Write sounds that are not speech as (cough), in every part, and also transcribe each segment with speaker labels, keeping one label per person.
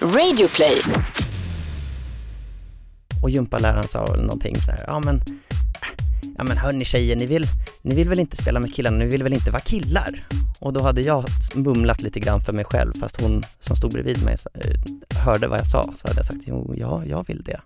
Speaker 1: Radioplay.
Speaker 2: Och gympaläraren sa väl någonting så här, ja men, ja men hörni tjejer, ni vill, ni vill väl inte spela med killarna, ni vill väl inte vara killar? Och då hade jag mumlat lite grann för mig själv, fast hon som stod bredvid mig eh, hörde vad jag sa, så hade jag sagt, jo, ja, jag vill det.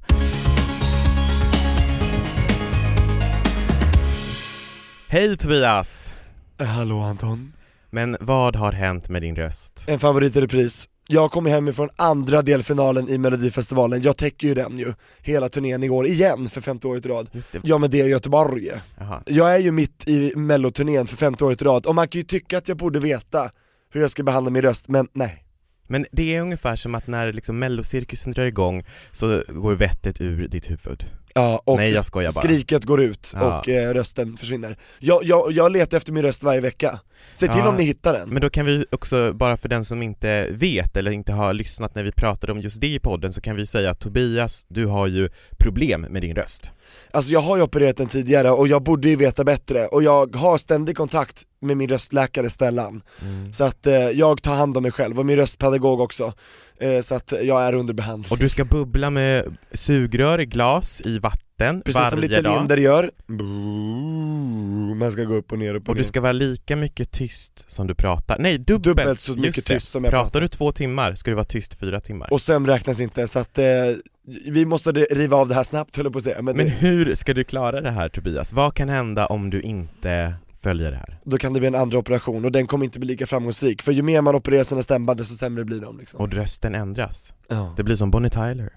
Speaker 3: Hej Tobias!
Speaker 4: Eh, Hallå Anton.
Speaker 3: Men vad har hänt med din röst?
Speaker 4: En favorit i repris. Jag kom hem ifrån andra delfinalen i melodifestivalen, jag täcker ju den ju, hela turnén igår, igen för femte året i rad. Ja men det är Göteborg.
Speaker 3: Jaha.
Speaker 4: Jag är ju mitt i melloturnén för femte året i rad, och man kan ju tycka att jag borde veta hur jag ska behandla min röst, men nej.
Speaker 3: Men det är ungefär som att när liksom mellocirkusen drar igång så går vettet ur ditt huvud.
Speaker 4: Ja, och
Speaker 3: Nej jag skojar bara.
Speaker 4: skriket går ut
Speaker 3: Ja.
Speaker 4: och eh, rösten försvinner. Jag, jag, jag letar efter min röst varje vecka. Se till
Speaker 3: Ja.
Speaker 4: om ni hittar den.
Speaker 3: Men då kan vi också, bara för den som inte vet eller inte har lyssnat när vi pratade om just det i podden så kan vi säga att Tobias, du har ju problem med din röst.
Speaker 4: Alltså jag har ju opererat den tidigare och jag borde ju veta bättre, och jag har ständig kontakt med min röstläkare Stellan. Så att eh, jag tar hand om mig själv, och min röstpedagog också. Eh, så att jag är under behandling.
Speaker 3: Och du ska bubbla med sugrör i glas i vatten
Speaker 4: Precis som
Speaker 3: varje
Speaker 4: lite
Speaker 3: dag.
Speaker 4: Linder gör. Man ska gå upp och ner, upp och,
Speaker 3: Och
Speaker 4: ner.
Speaker 3: du ska vara lika mycket tyst som du pratar. Nej, dubbelt!
Speaker 4: Dubbelt så mycket tyst som jag
Speaker 3: pratar.
Speaker 4: pratar.
Speaker 3: du två timmar ska du vara tyst fyra timmar.
Speaker 4: Och sömn räknas inte, så att eh, vi måste riva av det här snabbt höll jag på att säga. Men,
Speaker 3: Men
Speaker 4: det,
Speaker 3: hur ska du klara det här Tobias? Vad kan hända om du inte följer det här?
Speaker 4: då kan det bli en andra operation, och den kommer inte bli lika framgångsrik. För ju mer man opererar sina stämband desto sämre blir de liksom.
Speaker 3: Och rösten ändras.
Speaker 4: Ja.
Speaker 3: Det blir som Bonnie Tyler.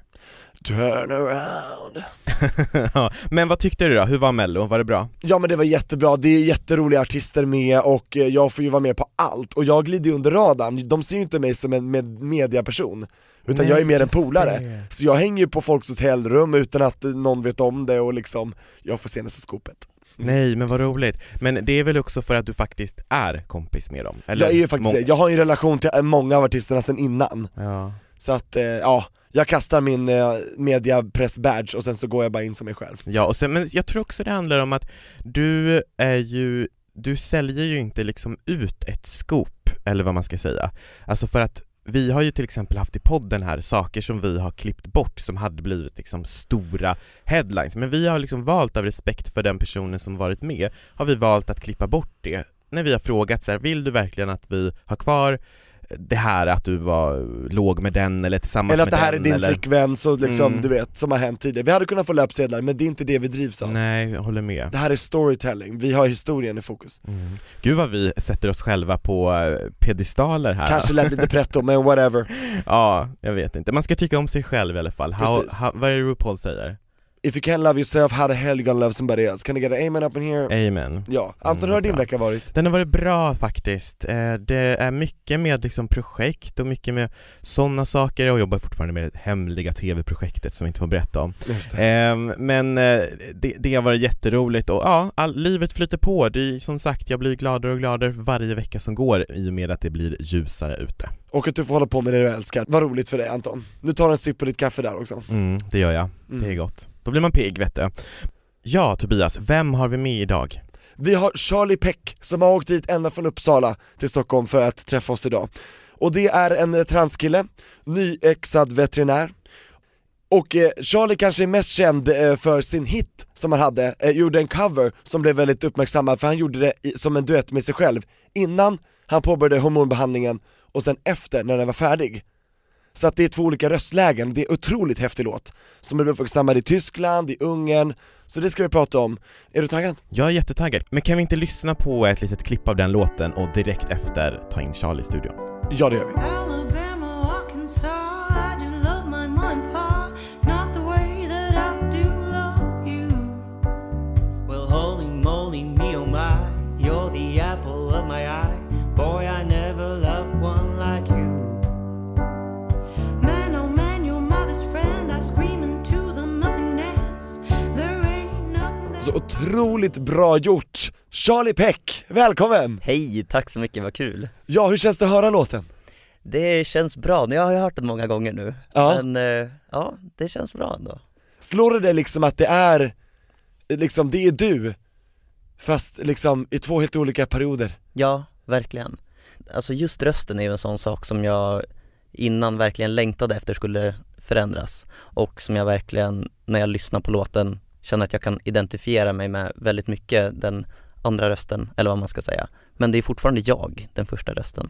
Speaker 4: Turn around. (laughs)
Speaker 3: Ja, Men vad tyckte du då? Hur var mello? Var det bra?
Speaker 4: Ja men det var jättebra, det är jätteroliga artister med och eh, jag får ju vara med på allt, och jag glider ju under radarn, de ser ju inte mig som en med mediaperson utan
Speaker 3: Nej,
Speaker 4: jag är mer en polare.
Speaker 3: det.
Speaker 4: Så jag hänger ju på folks hotellrum utan att eh, någon vet om det och liksom, jag får senaste skopet. (laughs)
Speaker 3: Nej men vad roligt. Men det är väl också för att du faktiskt är kompis med dem? Eller?
Speaker 4: jag är ju faktiskt det, jag har ju en relation till eh, många av artisterna sedan innan,
Speaker 3: Ja.
Speaker 4: så att eh, ja, jag kastar min eh, mediapress-badge och sen så går jag bara in som mig själv.
Speaker 3: Ja, och sen, men jag tror också det handlar om att du är ju, du säljer ju inte liksom ut ett scoop, eller vad man ska säga. Alltså för att vi har ju till exempel haft i podden här saker som vi har klippt bort som hade blivit liksom stora headlines, men vi har liksom valt av respekt för den personen som varit med, har vi valt att klippa bort det. När vi har frågat så här, vill du verkligen att vi har kvar det här att du var låg med den eller tillsammans
Speaker 4: Eller att
Speaker 3: med
Speaker 4: det här är
Speaker 3: den
Speaker 4: din
Speaker 3: eller...
Speaker 4: flickvän, så liksom,
Speaker 3: Mm.
Speaker 4: du vet, som har hänt tidigare. Vi hade kunnat få löpsedlar, men det är inte det vi drivs av.
Speaker 3: Nej, jag håller med.
Speaker 4: Det här är storytelling, vi har historien i fokus.
Speaker 3: Mm. Gud vad vi sätter oss själva på eh, pedestaler här.
Speaker 4: Kanske lät lite pretto, men whatever. (laughs)
Speaker 3: Ja, jag vet inte. Man ska tycka om sig själv i alla fall. How, how, vad är det RuPaul säger?
Speaker 4: If you can't love yourself, how the hell you gonna love somebody else? Can I get an amen up in here?
Speaker 3: Amen.
Speaker 4: Ja, Anton
Speaker 3: Mm,
Speaker 4: hur har din vecka varit?
Speaker 3: Den har varit bra faktiskt. Eh, Det är mycket med liksom projekt och mycket med sådana saker. Jag jobbar fortfarande med det hemliga tv-projektet som vi inte får berätta om. Ehm, Men eh, det, det har varit jätteroligt och ja, all, livet flyter på. Det är som sagt, jag blir gladare och gladare varje vecka som går i och med att det blir ljusare ute.
Speaker 4: Och att du får hålla på med det du älskar, vad roligt för dig Anton. Nu tar du en sipp på ditt kaffe där också.
Speaker 3: Mm, det gör jag. Det är
Speaker 4: Mm.
Speaker 3: gott. Då blir man pigg vet du. Ja Tobias, vem har vi med idag?
Speaker 4: Vi har Charlie Peck som har åkt hit ända från Uppsala till Stockholm för att träffa oss idag. Och det är en eh, transkille, nyexad veterinär. Och eh, Charlie kanske är mest känd eh, för sin hit som han hade, eh, gjorde en cover som blev väldigt uppmärksammad för han gjorde det i, som en duett med sig själv innan han påbörjade hormonbehandlingen och sen efter när den var färdig. Så att det är två olika röstlägen, det är en otroligt häftig låt som blev uppmärksammad i Tyskland, i Ungern, så det ska vi prata om. Är du taggad?
Speaker 3: Jag är jättetaggad, men kan vi inte lyssna på ett litet klipp av den låten och direkt efter ta in Charlie i studion?
Speaker 4: Ja det gör vi. Så otroligt bra gjort! Charlie Peck, välkommen!
Speaker 2: Hej, tack så mycket, vad kul!
Speaker 4: Ja, hur känns det att höra låten?
Speaker 2: Det känns bra, jag har ju hört den många gånger nu,
Speaker 4: Ja.
Speaker 2: men eh, ja, det känns bra ändå.
Speaker 4: Slår det dig liksom att det är, liksom det är du, fast liksom i två helt olika perioder?
Speaker 2: Ja, verkligen. Alltså just rösten är ju en sån sak som jag innan verkligen längtade efter skulle förändras och som jag verkligen, när jag lyssnar på låten, känner att jag kan identifiera mig med väldigt mycket den andra rösten, eller vad man ska säga. Men det är fortfarande jag, den första rösten.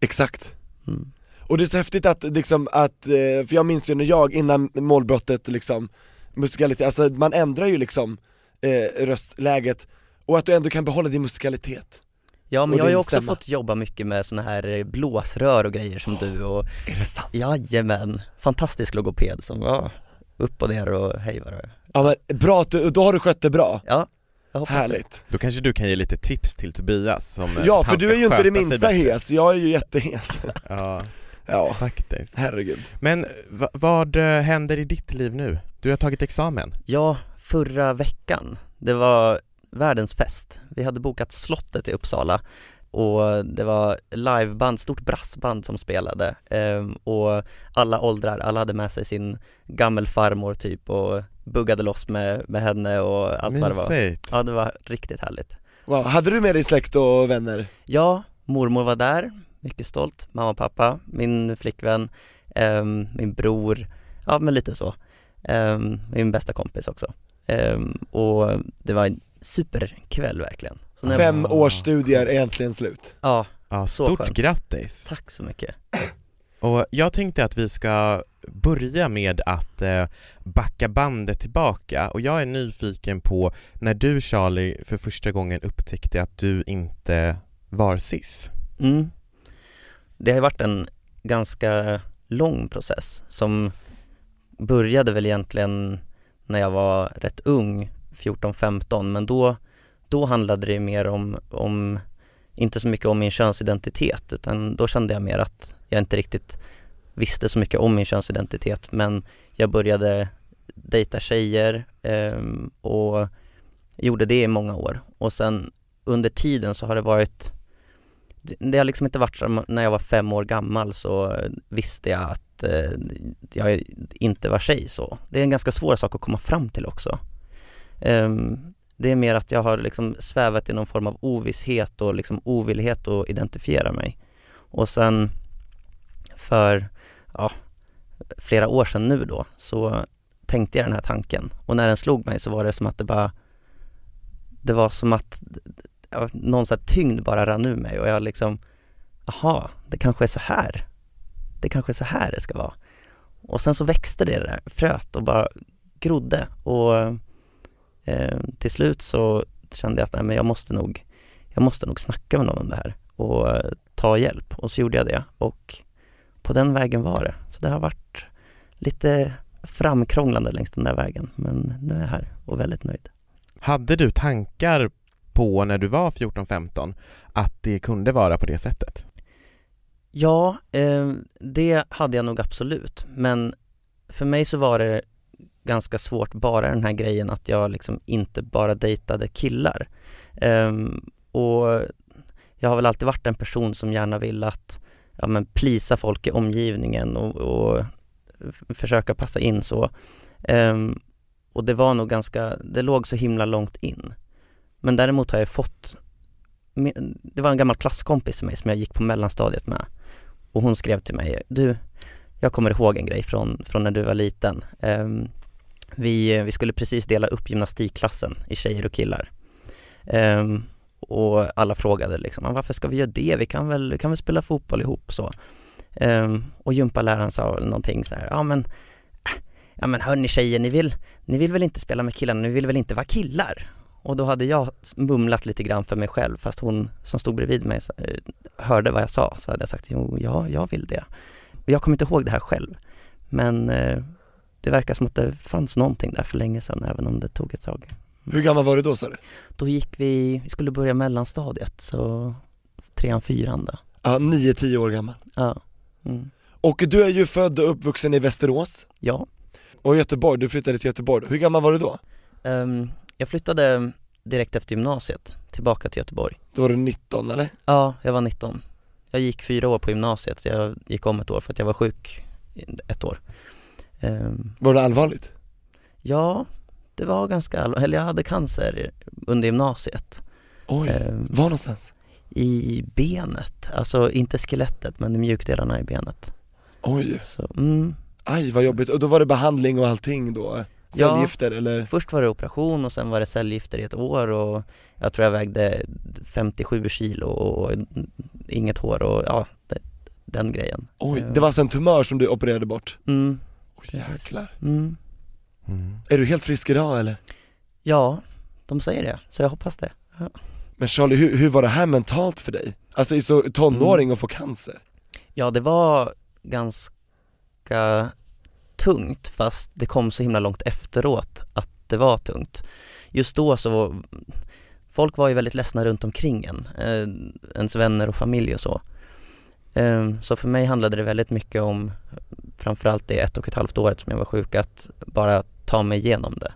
Speaker 4: Exakt.
Speaker 2: Mm.
Speaker 4: Och det är så häftigt att liksom att, eh, för jag minns ju när jag innan målbrottet liksom, musikalitet, alltså man ändrar ju liksom eh, röstläget och att du ändå kan behålla din musikalitet.
Speaker 2: Ja men jag har ju också fått jobba mycket med såna här eh, blåsrör och grejer som du och
Speaker 4: Är det sant?
Speaker 2: jajamän, fantastisk logoped som, ja, upp och ner och hej vad det.
Speaker 4: Ja men bra, att du, då har du skött det bra.
Speaker 2: Ja, jag hoppas det.
Speaker 4: Härligt.
Speaker 3: Då kanske du kan ge lite tips till Tobias som
Speaker 4: Ja
Speaker 3: att
Speaker 4: för du är ju inte det minsta hes, jag är ju jättehes.
Speaker 3: Ja, (laughs)
Speaker 4: Ja,
Speaker 3: faktiskt.
Speaker 4: herregud.
Speaker 3: Men va, vad eh, händer i ditt liv nu? Du har tagit examen.
Speaker 2: Ja, förra veckan, det var världens fest. Vi hade bokat slottet i Uppsala och det var liveband, stort brassband som spelade ehm, och alla åldrar, alla hade med sig sin gammelfarmor typ och buggade loss med, med henne och allt vad det var. Ja, det var riktigt härligt.
Speaker 4: Wow. Hade du med dig släkt och vänner?
Speaker 2: Ja, mormor var där, mycket stolt, mamma och pappa, min flickvän, ehm, min bror, ja men lite så. Ehm, min bästa kompis också. Ehm, och det var en superkväll verkligen. Så när jag,
Speaker 4: Fem års studier är äntligen slut.
Speaker 2: ja,
Speaker 3: Ja, stort
Speaker 2: skönt.
Speaker 3: grattis!
Speaker 2: tack så mycket.
Speaker 3: Och jag tänkte att vi ska börja med att eh, backa bandet tillbaka och jag är nyfiken på när du Charlie för första gången upptäckte att du inte var cis.
Speaker 2: Mm. Det har ju varit en ganska lång process som började väl egentligen när jag var rätt ung, 14-15, men då, då handlade det mer om, om, inte så mycket om min könsidentitet, utan då kände jag mer att jag inte riktigt visste så mycket om min könsidentitet, men jag började dejta tjejer eh, och gjorde det i många år. Och sen under tiden så har det varit det, har liksom inte varit så, när jag var fem år gammal så visste jag att eh, jag inte var tjej så. Det är en ganska svår sak att komma fram till också. Ehm, det är mer att jag har liksom svävat i någon form av ovisshet och liksom ovillighet att identifiera mig. Och sen för ja, flera år sedan nu då så tänkte jag den här tanken och när den slog mig så var det som att det bara det var som att ja, någon sån här tyngd bara rann ur mig och jag liksom, aha, det kanske är så här. Det kanske är så här det ska vara. Och sen så växte det där fröet och bara grodde och eh, till slut så kände jag att nej, men jag måste nog, jag måste nog snacka med någon om det här och eh, ta hjälp och så gjorde jag det och på den vägen var det. Så det har varit lite framkrånglande längs den där vägen men nu är jag här och väldigt nöjd.
Speaker 3: Hade du tankar på när du var 14-15 att det kunde vara på det sättet?
Speaker 2: Ja, eh, det hade jag nog absolut, men för mig så var det ganska svårt bara den här grejen att jag liksom inte bara dejtade killar. Um, och jag har väl alltid varit en person som gärna vill att ja, men plisa folk i omgivningen och, och försöka passa in så. Um, och det var nog ganska, det låg så himla långt in. Men däremot har jag fått, det var en gammal klasskompis till mig som jag gick på mellanstadiet med och hon skrev till mig, du, jag kommer ihåg en grej från, från när du var liten. Um, vi, vi skulle precis dela upp gymnastikklassen i tjejer och killar. Um, och alla frågade liksom, ah, varför ska vi göra det? Vi kan väl, kan väl spela fotboll ihop så. Um, och gympaläraren sa någonting så här, ja men, äh, ja men hörni tjejer, ni vill, ni vill väl inte spela med killarna, ni vill väl inte vara killar? Och då hade jag mumlat lite grann för mig själv fast hon som stod bredvid mig eh, hörde vad jag sa så hade jag sagt jo, ja, jag vill det. Och jag kommer inte ihåg det här själv men eh, det verkar som att det fanns någonting där för länge sedan även om det tog ett tag.
Speaker 4: Hur gammal var du då sa du?
Speaker 2: Då gick vi, vi skulle börja mellanstadiet så trean, fyran då.
Speaker 4: Ja, 9-10 år gammal.
Speaker 2: Ja. Mm.
Speaker 4: Och du är ju född och uppvuxen i Västerås
Speaker 2: Ja.
Speaker 4: och Göteborg, du flyttade till Göteborg. Hur gammal var du då?
Speaker 2: Ehm, jag flyttade direkt efter gymnasiet tillbaka till Göteborg.
Speaker 4: Då var du 19 eller?
Speaker 2: Ja, jag var 19. Jag gick fyra år på gymnasiet, jag gick om ett år för att jag var sjuk ett år. Ehm,
Speaker 4: Var det allvarligt?
Speaker 2: ja, det var ganska allvarligt, eller jag hade cancer under gymnasiet.
Speaker 4: Oj,
Speaker 2: Ehm,
Speaker 4: var någonstans?
Speaker 2: I benet, alltså inte skelettet men de mjukdelarna i benet.
Speaker 4: Oj,
Speaker 2: Så, mm.
Speaker 4: aj vad jobbigt. Och då var det behandling och allting då?
Speaker 2: Ja.
Speaker 4: Cellgifter eller?
Speaker 2: Först var det operation och sen var det cellgifter i ett år och jag tror jag vägde 57 kilo och inget hår och ja, den grejen.
Speaker 4: Oj,
Speaker 2: Eh,
Speaker 4: det var alltså en tumör som du opererade bort?
Speaker 2: Mm, Precis.
Speaker 4: jäklar.
Speaker 2: mm.
Speaker 3: Mm.
Speaker 4: Är du helt frisk idag eller?
Speaker 2: Ja, de säger det, så jag hoppas det.
Speaker 4: Men Charlie, hur, hur var det här mentalt för dig? Alltså i så tonåring
Speaker 2: Mm.
Speaker 4: och få cancer?
Speaker 2: Ja, det var ganska tungt fast det kom så himla långt efteråt att det var tungt. Just då så, folk var ju väldigt ledsna runt omkring en, eh, ens vänner och familj och så. Eh, så för mig handlade det väldigt mycket om, framförallt det ett och ett halvt året som jag var sjuk, att bara ta mig igenom det.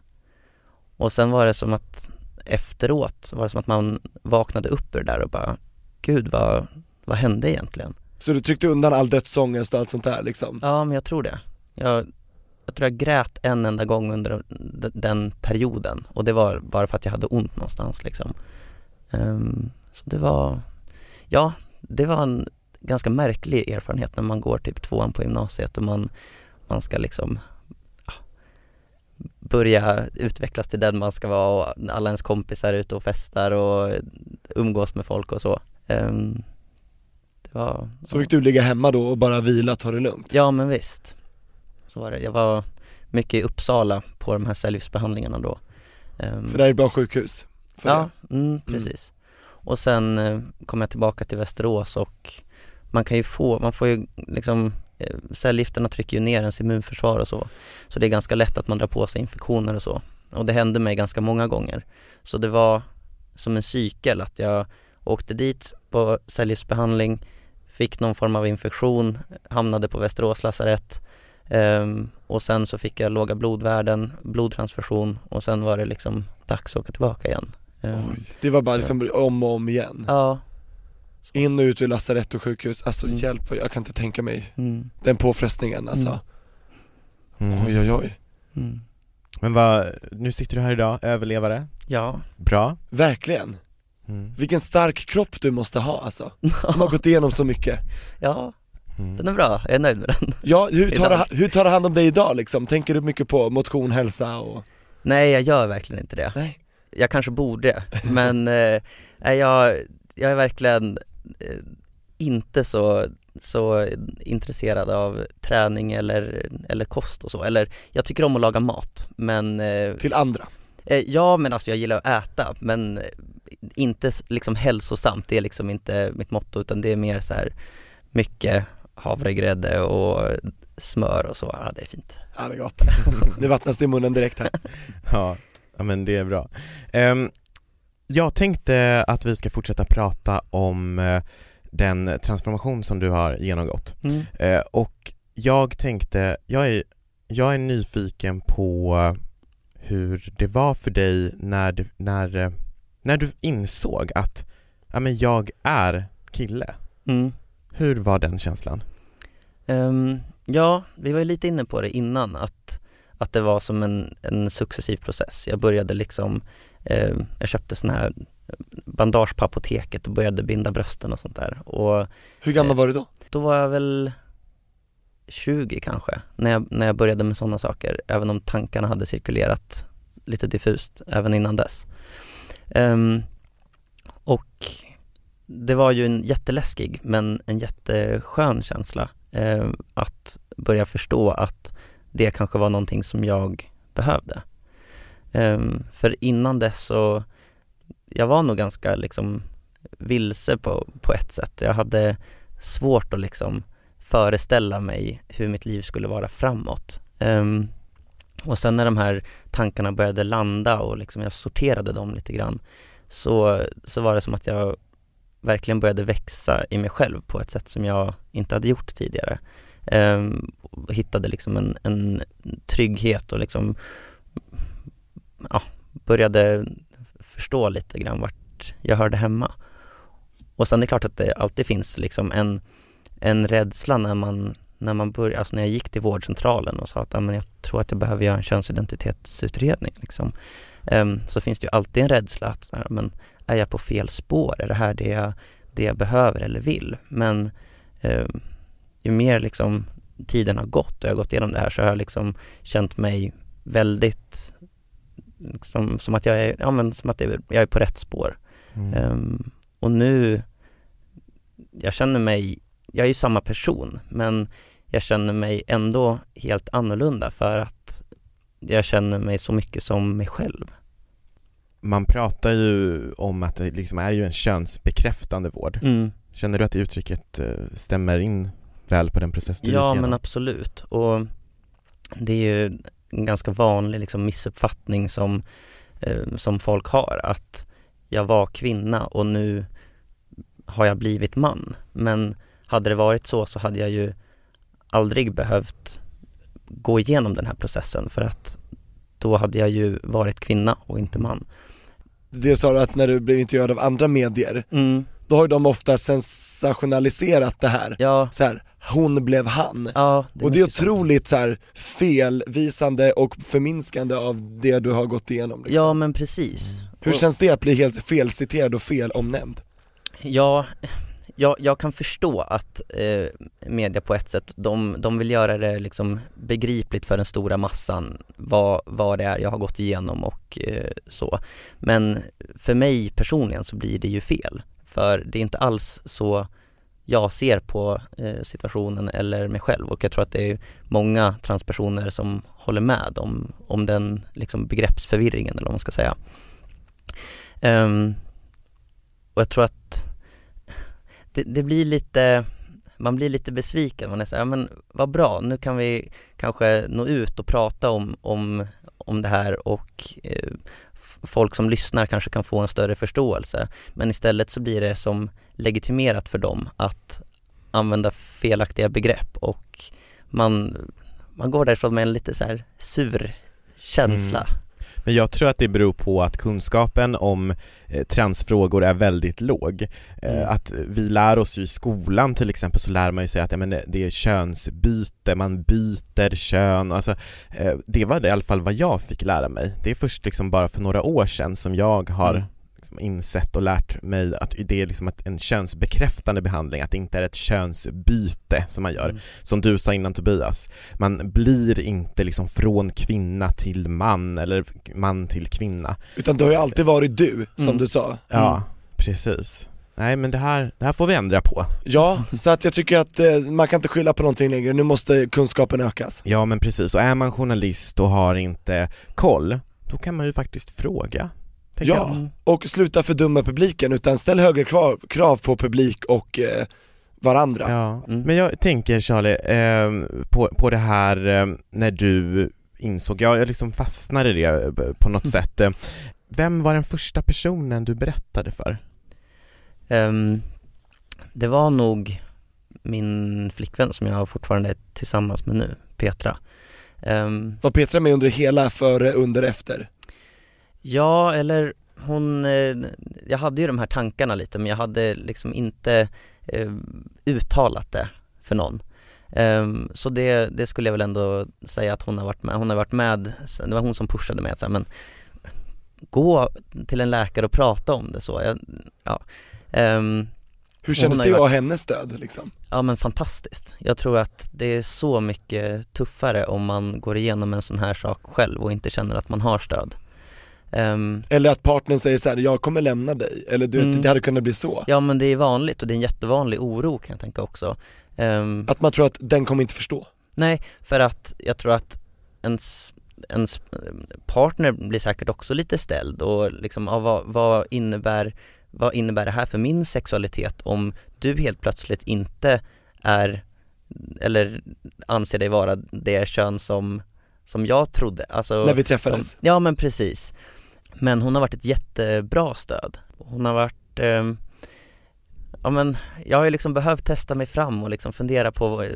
Speaker 2: Och sen var det som att efteråt var det som att man vaknade upp ur det där och bara, gud vad, vad hände egentligen?
Speaker 4: Så du tryckte undan all dödsångest och allt sånt där liksom?
Speaker 2: Ja, men jag tror det. Jag, jag tror jag grät en enda gång under den perioden och det var bara för att jag hade ont någonstans liksom. Ehm, så det var, ja, det var en ganska märklig erfarenhet när man går typ tvåan på gymnasiet och man, man ska liksom ja, börja utvecklas till den man ska vara och alla ens kompisar är ute och festar och umgås med folk och så. Det var,
Speaker 4: Så fick du ligga hemma då och bara vila, ta det lugnt?
Speaker 2: Ja men visst, så var det. Jag var mycket i Uppsala på de här cellgiftsbehandlingarna då. Ehm,
Speaker 4: För det här är ett bra sjukhus?
Speaker 2: Ja, mm, precis. Och sen eh, kom jag tillbaka till Västerås och man kan ju få, man får ju liksom eh, cellgifterna trycker ju ner ens immunförsvar och så. Så det är ganska lätt att man drar på sig infektioner och så. Och det hände mig ganska många gånger. Så det var som en cykel att jag åkte dit på cellgiftsbehandling, fick någon form av infektion, hamnade på Västerås lasarett ehm, och sen så fick jag låga blodvärden, blodtransfusion och sen var det liksom dags att åka tillbaka igen. Ehm,
Speaker 4: Oj, det var bara
Speaker 2: Så.
Speaker 4: liksom om och om igen?
Speaker 2: Ja,
Speaker 4: In och ut ur lasarett och sjukhus, alltså
Speaker 2: Mm.
Speaker 4: hjälp jag kan inte tänka mig
Speaker 2: mm,
Speaker 4: den påfrestningen alltså.
Speaker 2: Mm.
Speaker 3: Mm.
Speaker 4: Oj oj oj.
Speaker 2: mm.
Speaker 3: Men vad, nu sitter du här idag, överlevare,
Speaker 2: ja.
Speaker 3: bra.
Speaker 4: Verkligen.
Speaker 3: Mm.
Speaker 4: Vilken stark kropp du måste ha alltså, (laughs) som har gått igenom så mycket.
Speaker 2: ja,
Speaker 3: Mm.
Speaker 2: den är bra, jag är nöjd med den.
Speaker 4: Ja, hur tar,
Speaker 2: Idag.
Speaker 4: du, hur tar du hand om dig idag liksom? Tänker du mycket på motion, hälsa och?
Speaker 2: Nej, jag gör verkligen inte det.
Speaker 4: Nej.
Speaker 2: Jag kanske borde, men eh, jag, jag är verkligen inte så, så intresserad av träning eller, eller kost och så. Eller jag tycker om att laga mat, men eh,
Speaker 4: Till andra?
Speaker 2: eh, ja men alltså jag gillar att äta, men eh, inte liksom hälsosamt, det är liksom inte mitt motto utan det är mer så här mycket havregrädde och smör och så, ja det är fint.
Speaker 4: Ja det är gott. Nu vattnas det i munnen direkt här. (laughs)
Speaker 3: Ja, ja men det är bra. Ehm, jag tänkte att vi ska fortsätta prata om eh, den transformation som du har genomgått.
Speaker 2: Mm.
Speaker 3: Eh, och jag tänkte, jag är, jag är nyfiken på hur det var för dig när, när, eh, när du insåg att ja, men jag är kille.
Speaker 2: Mm.
Speaker 3: Hur var den känslan?
Speaker 2: Ehm, ja, vi var ju lite inne på det innan att, att det var som en, en successiv process. Jag började liksom, ehm, jag köpte sån här bandage på apoteket och började binda brösten och sånt där. Och
Speaker 4: Hur gammal var du då?
Speaker 2: då var jag väl 20 kanske, när jag, när jag började med sådana saker, även om tankarna hade cirkulerat lite diffust även innan dess. Ehm, och det var ju en jätteläskig men en jätteskön känsla eh, att börja förstå att det kanske var någonting som jag behövde. Um, för innan dess så, jag var nog ganska liksom vilse på, på ett sätt. Jag hade svårt att liksom föreställa mig hur mitt liv skulle vara framåt. Um, och sen när de här tankarna började landa och liksom jag sorterade dem lite grann så, så var det som att jag verkligen började växa i mig själv på ett sätt som jag inte hade gjort tidigare. Um, hittade liksom en, en trygghet och liksom ja, började förstå lite grann vart jag hörde hemma. Och sen är det klart att det alltid finns liksom en, en rädsla när man, när man börjar, alltså när jag gick till vårdcentralen och sa att ja, men jag tror att jag behöver göra en könsidentitetsutredning liksom. Um, så finns det ju alltid en rädsla att här, men är jag på fel spår? Är det här det jag, det jag behöver eller vill? Men um, ju mer liksom tiden har gått och jag har gått igenom det här så har jag liksom känt mig väldigt liksom, som att jag är, ja men som att jag är på rätt spår.
Speaker 3: Mm.
Speaker 2: Ehm, och nu, jag känner mig, jag är ju samma person men jag känner mig ändå helt annorlunda för att jag känner mig så mycket som mig själv.
Speaker 3: Man pratar ju om att det liksom är ju en könsbekräftande vård.
Speaker 2: Mm.
Speaker 3: Känner du att det uttrycket eh, stämmer in väl på den process du
Speaker 2: Ja
Speaker 3: gick
Speaker 2: men
Speaker 3: igenom?
Speaker 2: absolut och det är ju en ganska vanlig liksom, missuppfattning som, eh, som folk har att jag var kvinna och nu har jag blivit man. Men hade det varit så så hade jag ju aldrig behövt gå igenom den här processen för att då hade jag ju varit kvinna och inte man.
Speaker 4: Det sa du att när du blev intervjuad av andra medier,
Speaker 2: Mm.
Speaker 4: Då har ju de ofta sensationaliserat det här.
Speaker 2: Ja,
Speaker 4: Så här, hon blev han.
Speaker 2: ja
Speaker 4: och det är otroligt så här felvisande och förminskande av det du har gått igenom liksom.
Speaker 2: Ja men precis.
Speaker 4: Hur
Speaker 2: Och-
Speaker 4: känns det att bli helt felciterad och fel omnämnd?
Speaker 2: Ja, jag, jag kan förstå att eh, media på ett sätt, de, de vill göra det liksom begripligt för den stora massan vad, vad det är jag har gått igenom och eh, så. Men för mig personligen så blir det ju fel. För det är inte alls så jag ser på eh, situationen eller mig själv och jag tror att det är många transpersoner som håller med om, om den liksom begreppsförvirringen eller vad man ska säga. Um, och jag tror att det, det blir lite, man blir lite besviken, man är såhär, ja, men vad bra, nu kan vi kanske nå ut och prata om, om, om det här och eh, folk som lyssnar kanske kan få en större förståelse. Men istället så blir det som legitimerat för dem att använda felaktiga begrepp och man, man går därifrån med en lite så här sur känsla. Mm.
Speaker 3: Men jag tror att det beror på att kunskapen om eh, transfrågor är väldigt låg. Eh,
Speaker 2: Mm.
Speaker 3: Att vi lär oss i skolan till exempel så lär man ju sig att ja, men det är könsbyte, man byter kön. Alltså, eh, det var det i alla fall vad jag fick lära mig. Det är först liksom bara för några år sedan som jag har
Speaker 2: Mm.
Speaker 3: Liksom insett och lärt mig att det är liksom en könsbekräftande behandling, att det inte är ett könsbyte som man gör.
Speaker 2: Mm.
Speaker 3: Som du sa innan Tobias, man blir inte liksom från kvinna till man eller man till kvinna.
Speaker 4: Utan du har ju alltid varit du, som
Speaker 2: Mm.
Speaker 4: du sa.
Speaker 3: Ja, precis. Nej men det här, det här får vi ändra på.
Speaker 4: Ja, så att jag tycker att eh, man kan inte skylla på någonting längre, nu måste kunskapen ökas.
Speaker 3: Ja men precis, och är man journalist och har inte koll, då kan man ju faktiskt fråga.
Speaker 4: Ja.
Speaker 3: jag.
Speaker 4: Och sluta fördumma publiken, utan ställ högre krav, krav på publik och eh, varandra.
Speaker 3: Ja,
Speaker 2: Mm.
Speaker 3: men jag tänker Charlie, eh, på, på det här eh, när du insåg, jag, jag liksom fastnade i det eh, på något (laughs) sätt. Eh, Vem var den första personen du berättade för?
Speaker 2: Ehm, det var nog min flickvän som jag fortfarande är tillsammans med nu, Petra. Ehm,
Speaker 4: Var Petra med under hela före, under, efter?
Speaker 2: Ja, eller hon, eh, jag hade ju de här tankarna lite men jag hade liksom inte eh, uttalat det för någon. Ehm, så det, det skulle jag väl ändå säga att hon har varit med, hon har varit med, det var hon som pushade mig att säga, men gå till en läkare och prata om det så. Jag, ja. Ehm,
Speaker 4: Hur kändes det att ha hennes stöd liksom?
Speaker 2: Ja men fantastiskt. Jag tror att det är så mycket tuffare om man går igenom en sån här sak själv och inte känner att man har stöd. Ehm,
Speaker 4: Eller att partnern säger så här: jag kommer lämna dig, eller du
Speaker 2: Mm.
Speaker 4: det hade kunnat bli så.
Speaker 2: ja men det är vanligt och det är en jättevanlig oro kan jag tänka också. Ehm,
Speaker 4: Att man tror att den kommer inte förstå.
Speaker 2: nej, för att jag tror att ens, ens partner blir säkert också lite ställd och liksom, ja, vad, vad, innebär, vad innebär det här för min sexualitet om du helt plötsligt inte är eller anser dig vara det kön som, som jag trodde. Alltså,
Speaker 4: när vi träffades.
Speaker 2: De, ja men precis. Men hon har varit ett jättebra stöd. Hon har varit, eh, ja men jag har ju liksom behövt testa mig fram och liksom fundera på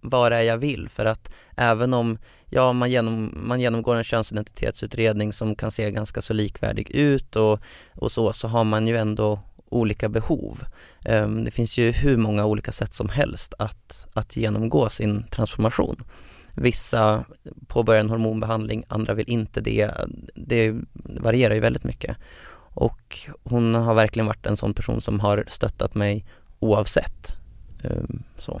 Speaker 2: vad, det är jag vill för att även om, ja man, genom, man genomgår en könsidentitetsutredning som kan se ganska så likvärdig ut och, och så, så har man ju ändå olika behov. Ehm, det finns ju hur många olika sätt som helst att, att genomgå sin transformation. Vissa påbörjar en hormonbehandling, andra vill inte det. Det varierar ju väldigt mycket. Och hon har verkligen varit en sån person som har stöttat mig oavsett. Ehm, så.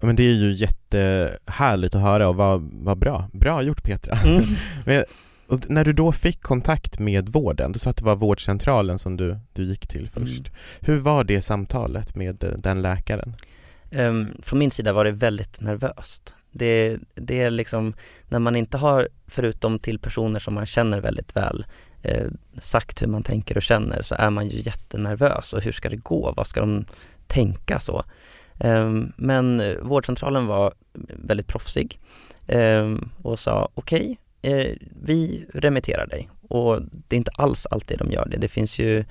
Speaker 3: Men det är ju jättehärligt att höra och vad, vad bra. Bra gjort Petra. (laughs) Men, och när du då fick kontakt med vården, du sa att det var vårdcentralen som du, du gick till först. Hur var det samtalet med eh, den läkaren?
Speaker 2: Um, från min sida var det väldigt nervöst. Det, det är liksom när man inte har, förutom till personer som man känner väldigt väl, eh, sagt hur man tänker och känner så är man ju jättenervös och hur ska det gå? Vad ska de tänka så? Ehm, men eh, vårdcentralen var väldigt proffsig ehm, och sa okej, eh, vi remitterar dig och det är inte alls alltid de gör det. Det finns ju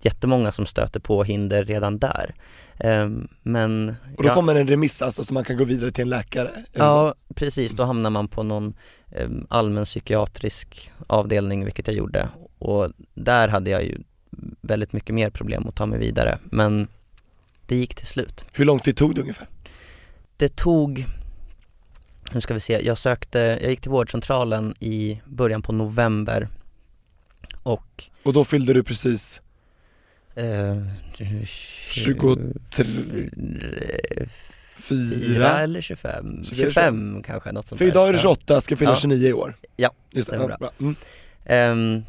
Speaker 2: jättemånga som stöter på hinder redan där. Ehm, men
Speaker 4: Och då
Speaker 2: ja.
Speaker 4: får man en remiss alltså så man kan gå vidare till en läkare? Det så?
Speaker 2: Ja, precis. Då hamnar man på någon allmän psykiatrisk avdelning, vilket jag gjorde. Och där hade jag ju väldigt mycket mer problem att ta mig vidare. Men det gick till slut.
Speaker 4: Hur lång tid tog det ungefär?
Speaker 2: Det tog, nu ska vi se, jag sökte, jag gick till vårdcentralen i början på november och
Speaker 4: Och då fyllde du precis
Speaker 2: eh,
Speaker 4: 23,
Speaker 2: fyra eller 25,
Speaker 4: 24,
Speaker 2: 25 kanske, något sånt
Speaker 4: För idag är du
Speaker 2: Ja.
Speaker 4: 28, ska fylla
Speaker 2: Ja.
Speaker 4: 29 i år.
Speaker 2: Ja,
Speaker 4: Just det,
Speaker 2: stämmer bra.
Speaker 4: Mm.
Speaker 2: Ehm,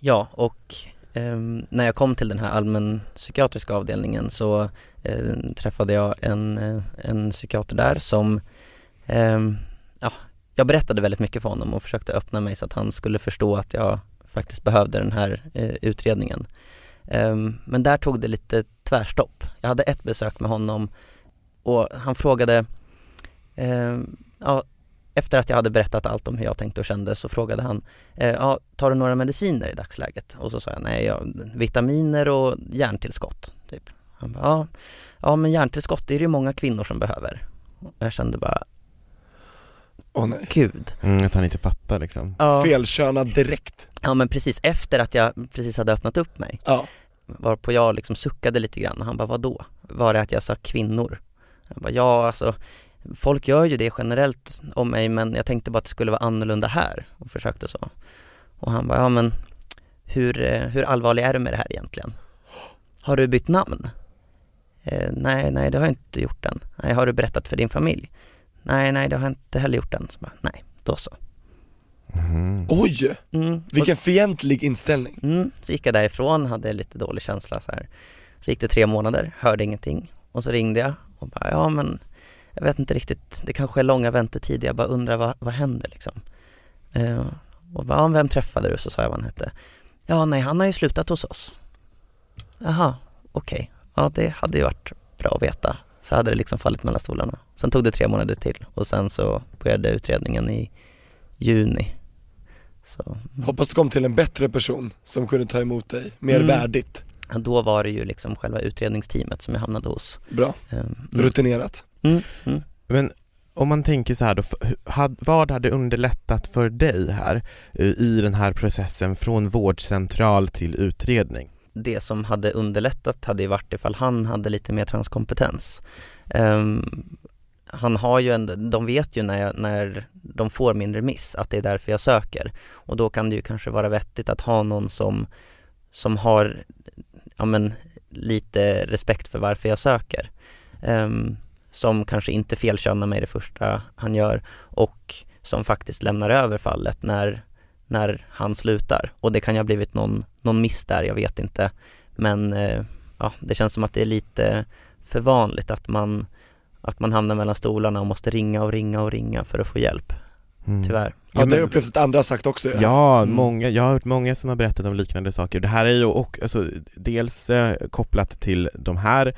Speaker 2: ja, och ehm, när jag kom till den här allmänpsykiatriska avdelningen så eh, träffade jag en, eh, en psykiater där som, ehm, ja, jag berättade väldigt mycket för honom och försökte öppna mig så att han skulle förstå att jag faktiskt behövde den här eh, utredningen. Ehm, men där tog det lite tvärstopp. Jag hade ett besök med honom och han frågade, ehm, ja, efter att jag hade berättat allt om hur jag tänkte och kände så frågade han, eh, ja, tar du några mediciner i dagsläget? Och så sa jag, nej, jag, vitaminer och järntillskott. Typ. Han bara, ja, ja men järntillskott det är det ju många kvinnor som behöver. Och jag kände bara,
Speaker 4: Åh nej.
Speaker 2: gud.
Speaker 3: Mm, att han inte fattar liksom.
Speaker 2: Ja,
Speaker 4: Felkönad direkt.
Speaker 2: ja men precis efter att jag precis hade öppnat upp mig,
Speaker 4: Ja.
Speaker 2: varpå jag liksom suckade lite grann och han bara, vadå? Var det att jag sa kvinnor? Jag bara, ja alltså folk gör ju det generellt om mig men jag tänkte bara att det skulle vara annorlunda här och försökte så. Och han bara, ja men hur, eh, hur allvarlig är du med det här egentligen? Har du bytt namn? Eh, nej, nej det har jag inte gjort än. Nej, har du berättat för din familj? Nej, nej det har jag inte heller gjort än. Så bara, nej, då så.
Speaker 3: Mhm.
Speaker 4: Oj,
Speaker 2: Mm.
Speaker 4: vilken fientlig inställning.
Speaker 2: Mm, så gick jag därifrån, hade lite dålig känsla så här. Så gick det tre månader, hörde ingenting och så ringde jag och bara, ja men jag vet inte riktigt, det kanske är långa väntetider, jag bara undrar vad, vad händer liksom? Eh, och bara, ja, vem träffade du? Så sa jag vad han hette. Ja, nej han har ju slutat hos oss. Jaha, okej, ja det hade ju varit bra att veta. Så hade det liksom fallit mellan stolarna. Sen tog det tre månader till och sen så började utredningen i juni. Så, mm.
Speaker 4: Hoppas du kom till en bättre person som kunde ta emot dig, mer
Speaker 2: Mm.
Speaker 4: värdigt.
Speaker 2: Ja, Då var det ju liksom själva utredningsteamet som jag hamnade hos.
Speaker 4: Bra,
Speaker 2: Mm.
Speaker 4: rutinerat.
Speaker 2: Mm. Mm.
Speaker 3: Men om man tänker så här då, vad hade underlättat för dig här i den här processen från vårdcentral till utredning?
Speaker 2: Det som hade underlättat hade ju varit ifall han hade lite mer transkompetens. Ehm, han har ju en, de vet ju när, jag, när de får min remiss att det är därför jag söker och då kan det ju kanske vara vettigt att ha någon som, som har ja, men, lite respekt för varför jag söker. Ehm, som kanske inte felkönar mig det första han gör och som faktiskt lämnar över fallet när, när han slutar. Och det kan ju ha blivit någon, någon miss där, jag vet inte. Men eh, ja, det känns som att det är lite för vanligt att man, att man hamnar mellan stolarna och måste ringa och ringa och ringa för att få hjälp,
Speaker 3: Mm.
Speaker 2: tyvärr.
Speaker 4: Ja, det har jag upplevt att andra har sagt också
Speaker 3: Ja,
Speaker 4: Mm.
Speaker 3: många, jag har hört många som har berättat om liknande saker. Det här är ju och, alltså, dels eh, kopplat till de här,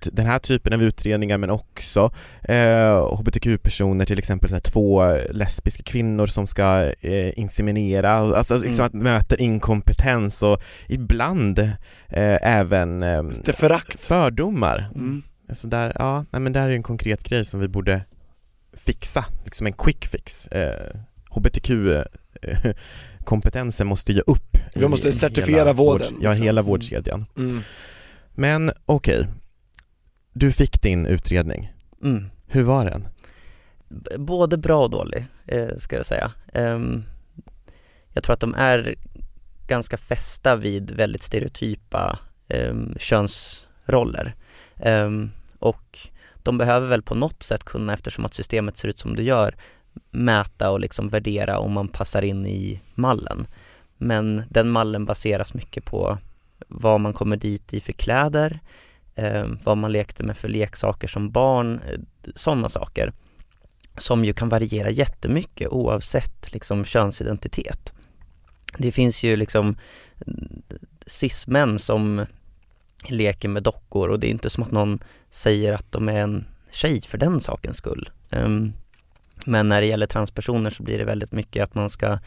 Speaker 3: t- den här typen av utredningar men också eh, hbtq-personer, till exempel så här, två lesbiska kvinnor som ska eh, inseminera, alltså liksom att möta inkompetens och ibland eh, även eh,
Speaker 4: Det förakt.
Speaker 3: fördomar.
Speaker 4: Mm.
Speaker 3: Alltså där, ja, nej men där är en konkret grej som vi borde fixa, liksom en quick fix. Eh, HBTQ-kompetensen måste ge upp.
Speaker 4: Vi
Speaker 3: i
Speaker 4: måste certifiera
Speaker 3: hela
Speaker 4: vården,
Speaker 3: vård- Ja,
Speaker 4: liksom.
Speaker 3: hela vårdkedjan.
Speaker 4: Mm.
Speaker 3: Men okej, du fick din utredning.
Speaker 2: Mm.
Speaker 3: Hur var den?
Speaker 2: B- Både bra och dålig, eh, ska jag säga. Ehm, jag tror att de är ganska fästa vid väldigt stereotypa um, könsroller. Ehm, och de behöver väl på något sätt kunna, eftersom att systemet ser ut som det gör, mäta och liksom värdera om man passar in i mallen. Men den mallen baseras mycket på vad man kommer dit i för kläder, eh, vad man lekte med för leksaker som barn, eh, sådana saker som ju kan variera jättemycket oavsett liksom könsidentitet. Det finns ju liksom cis-män som leker med dockor och det är inte som att någon säger att de är en tjej för den sakens skull. Ehm, men när det gäller transpersoner så blir det väldigt mycket att man ska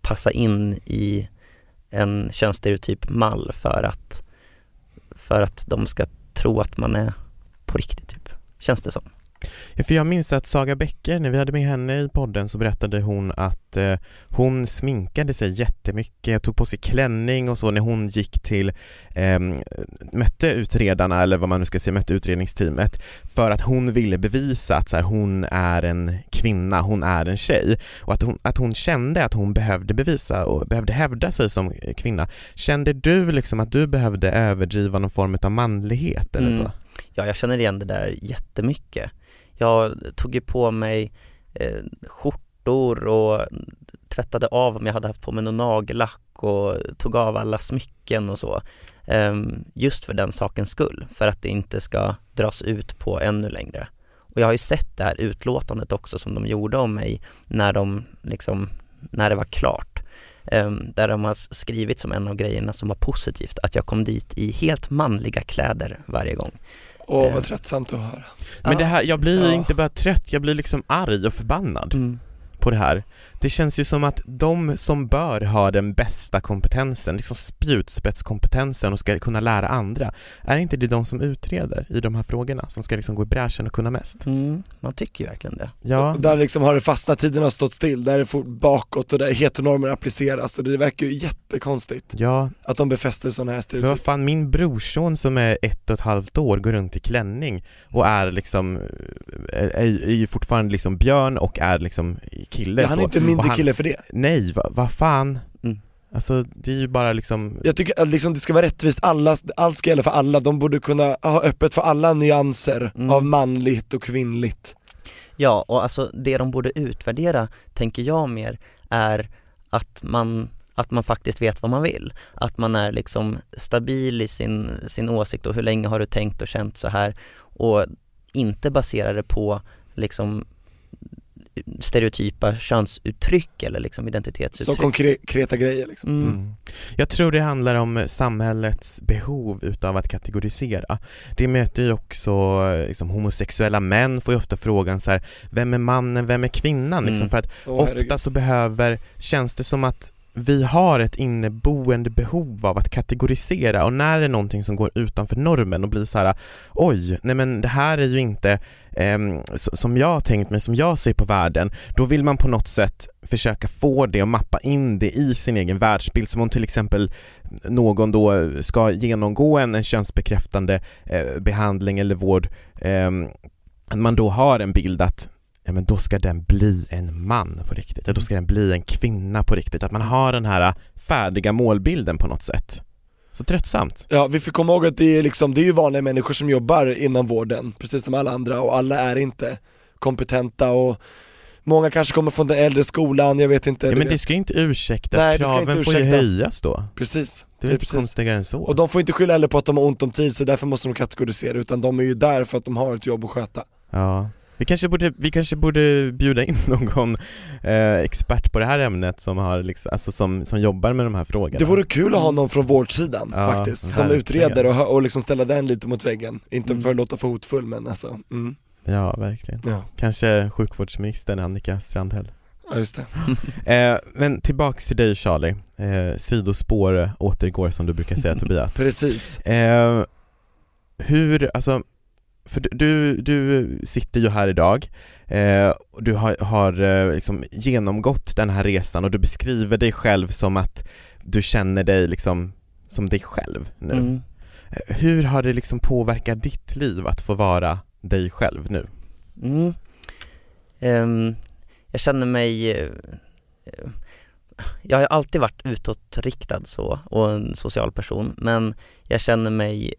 Speaker 2: passa in i en könsstereotyp mall för att, för att de ska tro att man är på riktigt typ, känns det som.
Speaker 3: För jag minns att Saga Bäcker, när vi hade med henne i podden så berättade hon att eh, hon sminkade sig jättemycket, tog på sig klänning och så när hon gick till, eh, mötte utredarna eller vad man nu ska säga, mötte utredningsteamet för att hon ville bevisa att så här, hon är en kvinna, hon är en tjej och att hon, att hon kände att hon behövde bevisa och behövde hävda sig som kvinna. Kände du liksom att du behövde överdriva någon form av manlighet eller
Speaker 2: Mm.
Speaker 3: så?
Speaker 2: Ja, jag känner igen det där jättemycket. Jag tog ju på mig eh, skjortor och tvättade av om jag hade haft på mig någon nagellack och tog av alla smycken och så. Eh, just för den sakens skull, för att det inte ska dras ut på ännu längre. Och jag har ju sett det här utlåtandet också som de gjorde om mig när de liksom, när det var klart. Ehm, där de har skrivit som en av grejerna som var positivt, att jag kom dit i helt manliga kläder varje gång.
Speaker 4: Åh
Speaker 2: Eh.
Speaker 4: vad tröttsamt att höra.
Speaker 3: Men det här, jag blir
Speaker 4: Ja.
Speaker 3: inte bara trött, jag blir liksom arg och förbannad
Speaker 2: Mm.
Speaker 3: På det här. Det känns ju som att de som bör ha den bästa kompetensen, liksom spjutspetskompetensen och ska kunna lära andra, är inte det de som utreder i de här frågorna, som ska liksom gå i bräschen och kunna mest?
Speaker 2: Mm, man tycker ju verkligen det.
Speaker 3: Ja,
Speaker 4: Och där liksom har det fastnat, tiden har stått still, där är det fort bakåt och där heteronormer appliceras och det verkar ju jättekonstigt
Speaker 3: ja,
Speaker 4: att de befäster sådana här
Speaker 3: men vad
Speaker 4: stereotyper.
Speaker 3: fan min brorson som är ett och ett halvt år går runt i klänning och är liksom, är, är ju fortfarande liksom björn och är liksom kille
Speaker 4: Ja, han är
Speaker 3: så.
Speaker 4: inte mindre
Speaker 3: han-
Speaker 4: kille för det.
Speaker 3: Nej, vad va fan?
Speaker 2: Mm.
Speaker 3: Alltså det är ju bara liksom
Speaker 4: Jag tycker att liksom det ska vara rättvist, alla, allt ska gälla för alla, de borde kunna ha öppet för alla nyanser
Speaker 2: Mm.
Speaker 4: av manligt och kvinnligt.
Speaker 2: Ja, och alltså det de borde utvärdera, tänker jag mer, är att man, att man faktiskt vet vad man vill. Att man är liksom stabil i sin, sin åsikt och hur länge har du tänkt och känt så här och inte basera det på liksom stereotypa könsuttryck eller liksom
Speaker 4: Så
Speaker 2: identitetsuttryck.
Speaker 4: konkreta grejer liksom.
Speaker 2: Mm.
Speaker 3: Mm. Jag tror det handlar om samhällets behov utav att kategorisera. Det möter ju också liksom, homosexuella män får ju ofta frågan så här, vem är mannen, vem är kvinnan? Liksom,
Speaker 2: Mm.
Speaker 3: för att
Speaker 4: herregud.
Speaker 3: ofta så behöver, känns det som att vi har ett inneboende behov av att kategorisera och när det är någonting som går utanför normen och blir så här oj, nej men det här är ju inte eh, som jag har tänkt mig, som jag ser på världen, då vill man på något sätt försöka få det och mappa in det i sin egen världsbild. Som om till exempel någon då ska genomgå en, en könsbekräftande eh, behandling eller vård, eh, att man då har en bild att ja men då ska den bli en man på riktigt, ja, då ska den bli en kvinna på riktigt, att man har den här färdiga målbilden på något sätt. Så tröttsamt.
Speaker 4: Ja, vi får komma ihåg att det är, liksom, det är ju vanliga människor som jobbar inom vården, precis som alla andra, och alla är inte kompetenta och många kanske kommer från den äldre skolan, jag vet inte.
Speaker 3: Ja, men
Speaker 4: vet.
Speaker 3: det ska ju inte ursäktas,
Speaker 4: Nej,
Speaker 3: kraven
Speaker 4: inte
Speaker 3: får ju
Speaker 4: ursäkta.
Speaker 3: höjas då.
Speaker 4: Precis,
Speaker 3: Det är
Speaker 4: det är
Speaker 3: inte
Speaker 4: precis.
Speaker 3: konstigare än så.
Speaker 4: Och de får inte skylla heller på att de har ont om tid, så därför måste de kategorisera, utan de är ju där för att de har ett jobb att sköta.
Speaker 3: Ja. Vi kanske borde, vi kanske borde bjuda in (laughs) någon eh, expert på det här ämnet som, har liksom, alltså som, som jobbar med de här frågorna.
Speaker 4: Det vore kul att ha någon från vårdsidan
Speaker 3: Ja,
Speaker 4: faktiskt, som
Speaker 3: verkligen.
Speaker 4: utreder och, och liksom ställa den lite mot väggen. Inte
Speaker 2: Mm.
Speaker 4: för att låta för hotfull men alltså, mm.
Speaker 3: Ja, verkligen.
Speaker 4: ja.
Speaker 3: Kanske sjukvårdsministern Annika Strandhäll.
Speaker 4: ja just det. (laughs)
Speaker 3: Eh, men tillbaks till dig Charlie, eh, sidospår återgår som du brukar säga (laughs) Tobias.
Speaker 4: Precis.
Speaker 3: Eh, hur, alltså, för du- du, sitter ju här idag eh, och du har, har eh, liksom genomgått den här resan och du beskriver dig själv som att du känner dig liksom som dig själv nu.
Speaker 2: Mm.
Speaker 3: Eh, Hur har det liksom påverkat ditt liv att få vara dig själv nu?
Speaker 2: Mm. Ehm, jag känner mig, eh, jag har alltid varit utåtriktad så och en social person men jag känner mig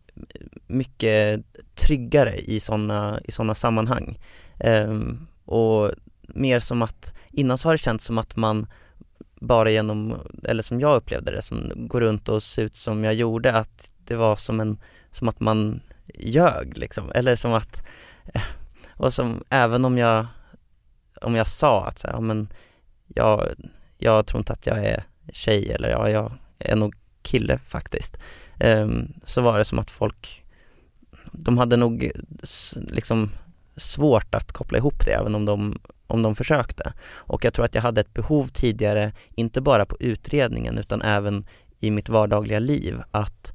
Speaker 2: mycket tryggare i sådana i såna sammanhang. Ehm, och mer som att, innan så har det känts som att man bara genom, eller som jag upplevde det, som går runt och ser ut som jag gjorde, att det var som en, som att man ljög liksom, eller som att eh, och som, även om jag, om jag sa att så här, ja, men jag, jag tror inte att jag är tjej eller ja, jag är nog kille faktiskt. Ehm, så var det som att folk, de hade nog liksom svårt att koppla ihop det även om de, om de försökte. Och jag tror att jag hade ett behov tidigare, inte bara på utredningen utan även i mitt vardagliga liv att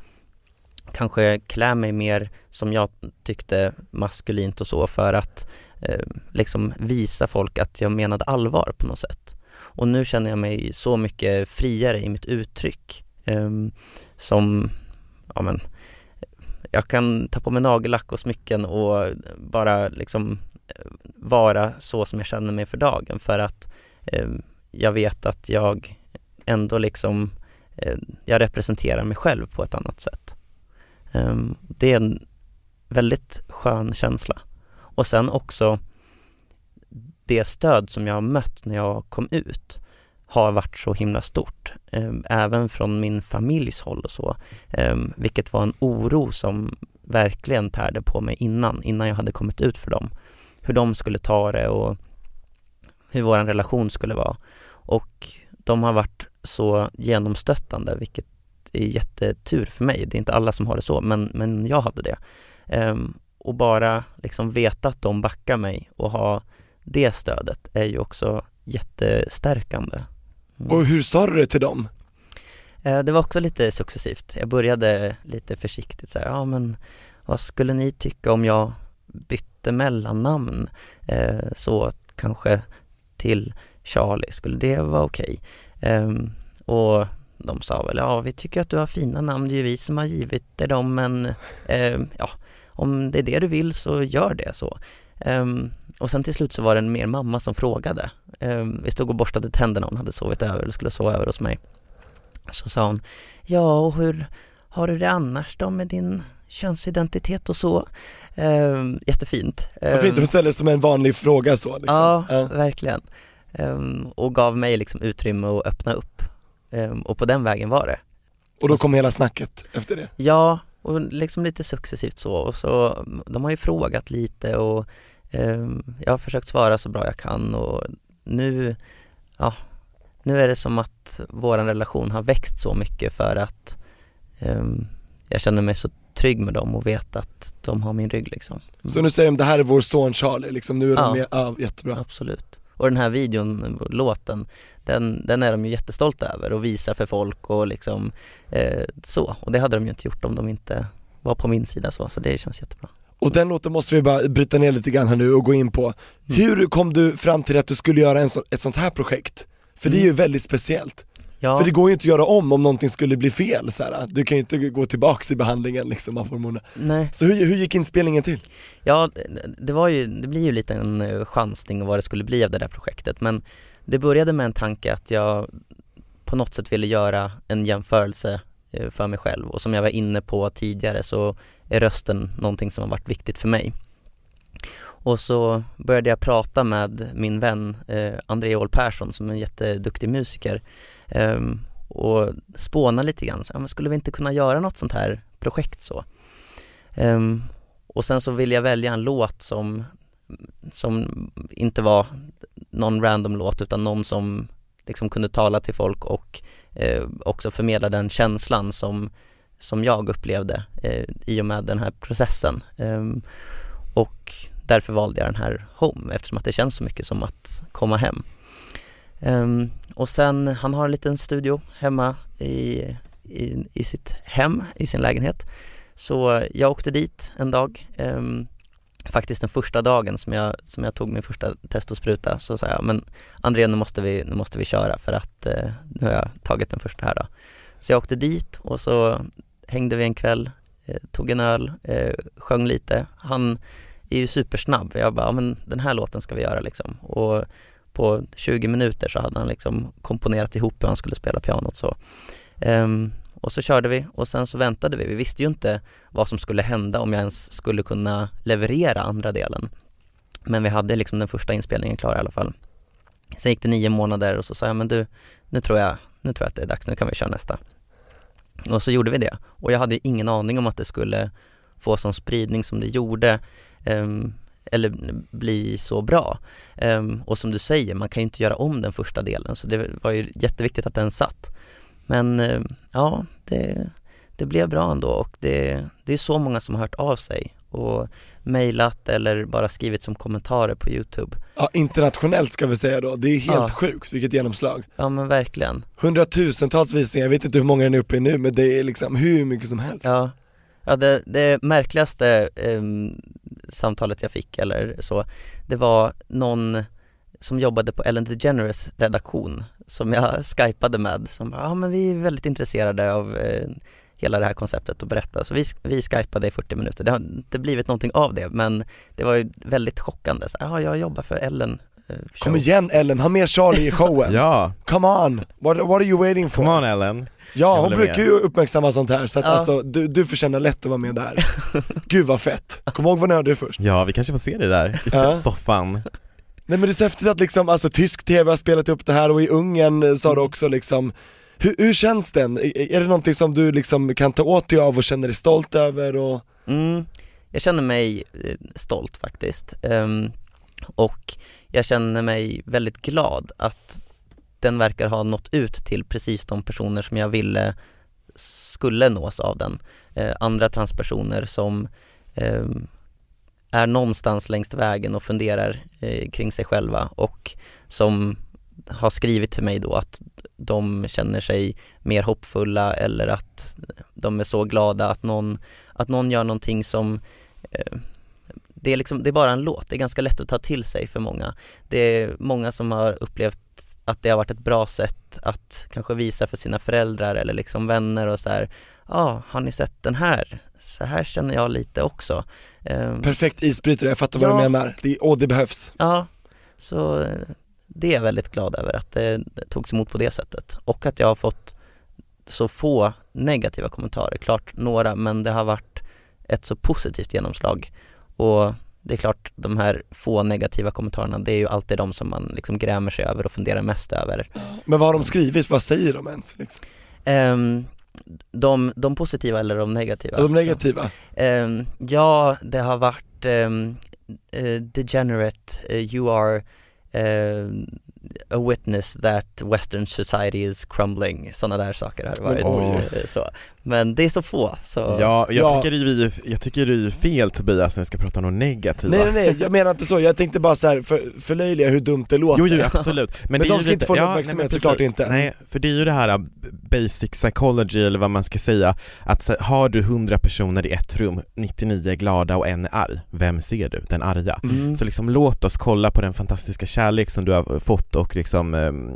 Speaker 2: kanske klä mig mer som jag tyckte maskulint och så för att eh, liksom visa folk att jag menade allvar på något sätt. Och nu känner jag mig så mycket friare i mitt uttryck eh, som, ja men, jag kan ta på mig nagellack och smycken och bara liksom eh, vara så som jag känner mig för dagen för att eh, jag vet att jag ändå liksom, eh, jag representerar mig själv på ett annat sätt. Eh, det är en väldigt skön känsla. Och sen också det stöd som jag har mött när jag kom ut har varit så himla stort. Ehm, även från min familjs håll och så. Ehm, vilket var en oro som verkligen tärde på mig innan, innan jag hade kommit ut för dem. Hur de skulle ta det och hur vår relation skulle vara. Och de har varit så genomstöttande, vilket är jättetur för mig. Det är inte alla som har det så, men, men jag hade det. Ehm, och bara liksom veta att de backar mig och ha det stödet är ju också jättestärkande.
Speaker 4: Och hur sa du det till dem?
Speaker 2: Eh, det var också lite successivt. Jag började lite försiktigt så här, ja men vad skulle ni tycka om jag bytte mellannamn eh, så kanske till Charlie, skulle det vara okej? Ehm, och de sa väl, ja vi tycker att du har fina namn, det är ju vi som har givit dig dem men ehm, ja, om det är det du vill så gör det så. Ehm, Ehm, och sen till slut så var det en mer mamma som frågade. Ehm, vi stod och borstade tänderna, hon hade sovit över eller skulle sova över hos mig. Så sa hon, ja och hur har du det annars då med din könsidentitet och så? Ehm, jättefint.
Speaker 4: Vad fint,
Speaker 2: Ehm,
Speaker 4: hon ställer som en vanlig fråga så liksom.
Speaker 2: Ja,
Speaker 4: Ja.
Speaker 2: verkligen. Ehm, och gav mig liksom utrymme att öppna upp. Ehm, och på den vägen var det.
Speaker 4: Och då kom hela snacket efter det?
Speaker 2: Ja, och liksom lite successivt så. Och så de har ju frågat lite och ehm, jag har försökt svara så bra jag kan och nu, ja, nu är det som att vår relation har växt så mycket för att ehm, jag känner mig så trygg med dem och vet att de har min rygg liksom. Mm.
Speaker 4: Så nu säger de det här är vår son Charlie, liksom, nu är
Speaker 2: Ja.
Speaker 4: de med, ja jättebra.
Speaker 2: Absolut. Och den här videon, låten, den, den är de ju jättestolta över och visar för folk och liksom eh, så. Och det hade de ju inte gjort om de inte var på min sida så, så det känns jättebra.
Speaker 4: Och den låten måste vi bara bryta ner lite grann här nu och gå in på. Hur kom du fram till att du skulle göra en så, ett sånt här projekt? För det är ju väldigt speciellt.
Speaker 2: Ja,
Speaker 4: För det går ju inte att göra om om någonting skulle bli fel så här. Du kan ju inte gå tillbaks i behandlingen liksom av hormoner.
Speaker 2: nej.
Speaker 4: Så hur, hur gick inspelningen till?
Speaker 2: Ja, det- var ju, det blir ju lite en eh, chansning vad det skulle bli av det där projektet men det började med en tanke att jag på något sätt ville göra en jämförelse Eh, för mig själv och som jag var inne på tidigare så är rösten någonting som har varit viktigt för mig. Och så började jag prata med min vän eh, André Åhl Persson som är en jätteduktig musiker eh, och spåna lite grann, så, ja, skulle vi inte kunna göra något sånt här projekt så? Eh, och sen så ville jag välja en låt som, som inte var någon random låt utan någon som liksom kunde tala till folk och Eh, också förmedla den känslan som, som jag upplevde eh, i och med den här processen. Ehm, och därför valde jag den här Home eftersom att det känns så mycket som att komma hem. Ehm, och sen, han har en liten studio hemma i, i, i sitt hem, i sin lägenhet. Så jag åkte dit en dag ehm, faktiskt den första dagen som jag, som jag tog min första testospruta så sa jag, men André nu måste vi, nu måste vi köra för att eh, nu har jag tagit den första här då. Så jag åkte dit och så hängde vi en kväll, eh, tog en öl, eh, sjöng lite. Han är ju supersnabb. Jag bara, ja, men den här låten ska vi göra liksom. Och på 20 minuter så hade han liksom komponerat ihop hur han skulle spela pianot så. Ehm, och så körde vi och sen så väntade vi. Vi visste ju inte vad som skulle hända om jag ens skulle kunna leverera andra delen. Men vi hade liksom den första inspelningen klar i alla fall. Sen gick det nio månader och så sa jag, men du, nu tror jag, nu tror jag att det är dags, nu kan vi köra nästa. Och så gjorde vi det. Och jag hade ju ingen aning om att det skulle få sån spridning som det gjorde. um, eller bli så bra. Um, och som du säger, man kan ju inte göra om den första delen så det var ju jätteviktigt att den satt. Men eh, ja, det, det blev bra ändå och det, det är så många som har hört av sig och mejlat eller bara skrivit som kommentarer på Youtube.
Speaker 4: Ja, internationellt ska vi säga då, det är helt
Speaker 2: Ja.
Speaker 4: sjukt vilket genomslag.
Speaker 2: Ja men verkligen.
Speaker 4: Hundratusentals visningar, jag vet inte hur många den är uppe i nu men det är liksom hur mycket som helst.
Speaker 2: Ja, ja det, det märkligaste ehm, samtalet jag fick eller så, det var någon som jobbade på Ellen DeGeneres redaktion som jag skypade med som ja men vi är väldigt intresserade av eh, hela det här konceptet och berätta. Så vi, vi skypade i 40 minuter. Det har inte blivit någonting av det men det var ju väldigt chockande. Så, ja, jag jobbar för Ellen eh, show."
Speaker 4: Kom igen Ellen, ha med Charlie i showen. (laughs)
Speaker 3: Ja,
Speaker 4: Come on, what, what are you waiting for?
Speaker 3: come on Ellen.
Speaker 4: Ja, hon brukar
Speaker 3: med.
Speaker 4: ju uppmärksamma sånt här så att
Speaker 2: Ja.
Speaker 4: alltså, du, du förtjänar lätt att vara med där. (laughs) Gud vad fett. Kom ihåg vad ni hörde först.
Speaker 3: Ja, vi kanske får se det där i
Speaker 4: Ja.
Speaker 3: soffan.
Speaker 4: Nej men det är så häftigt att liksom, alltså tysk tv har spelat upp det här och i Ungern eh, sa du
Speaker 2: Mm.
Speaker 4: också liksom hur, hur känns den? Är, det någonting som du liksom kan ta åt dig av och känner dig stolt över? Och...
Speaker 2: Mm, jag känner mig eh, stolt faktiskt. Ehm, och jag känner mig väldigt glad att den verkar ha nått ut till precis de personer som jag ville skulle nås av den. Eh, andra transpersoner som ehm, är någonstans längs vägen och funderar eh, kring sig själva och som har skrivit till mig då att de känner sig mer hoppfulla eller att de är så glada att någon, att någon gör någonting som eh, det är, liksom, det är bara en låt, det är ganska lätt att ta till sig för många. Det är många som har upplevt att det har varit ett bra sätt att kanske visa för sina föräldrar eller liksom vänner och så här, ja, ah, har ni sett den här? Så här känner jag lite också. Ehm,
Speaker 4: Perfekt isbrytare, jag fattar vad
Speaker 2: Ja.
Speaker 4: du menar. Det, och det behövs.
Speaker 2: Ja, så eh, det är jag väldigt glad över att det togs emot på det sättet och att jag har fått så få negativa kommentarer, klart några men det har varit ett så positivt genomslag och det är klart de här få negativa kommentarerna det är ju alltid de som man liksom grämer sig över och funderar mest över.
Speaker 4: Men vad har de skrivit? Vad säger de ens? Liksom?
Speaker 2: Ehm, de, de positiva eller de negativa?
Speaker 4: De negativa?
Speaker 2: Ehm, ja, det har varit um, degenerate, eh, you are eh, a witness that western society is crumbling, sådana där saker har det varit.
Speaker 3: Oj.
Speaker 2: eh, så. Men det är så få, så
Speaker 3: Ja, jag,
Speaker 4: Ja.
Speaker 3: Tycker det är, jag tycker det är fel Tobias när vi ska prata om något negativa.
Speaker 4: Nej nej nej, jag menar inte så. Jag tänkte bara så här för, förlöjliga hur dumt det låter.
Speaker 3: Jo, jo absolut. (laughs) Men,
Speaker 4: Men de
Speaker 3: ju
Speaker 4: ska inte
Speaker 3: lite,
Speaker 4: få någon
Speaker 3: ja, nej,
Speaker 4: uppmärksamhet,
Speaker 3: men
Speaker 4: såklart inte.
Speaker 3: Nej, för det är ju det här basic psychology eller vad man ska säga, att har du 100 personer i ett rum, 99 är glada och en är arg, vem ser du? Den arga.
Speaker 2: mm.
Speaker 3: Så liksom låt oss kolla på den fantastiska kärlek som du har fått och liksom um,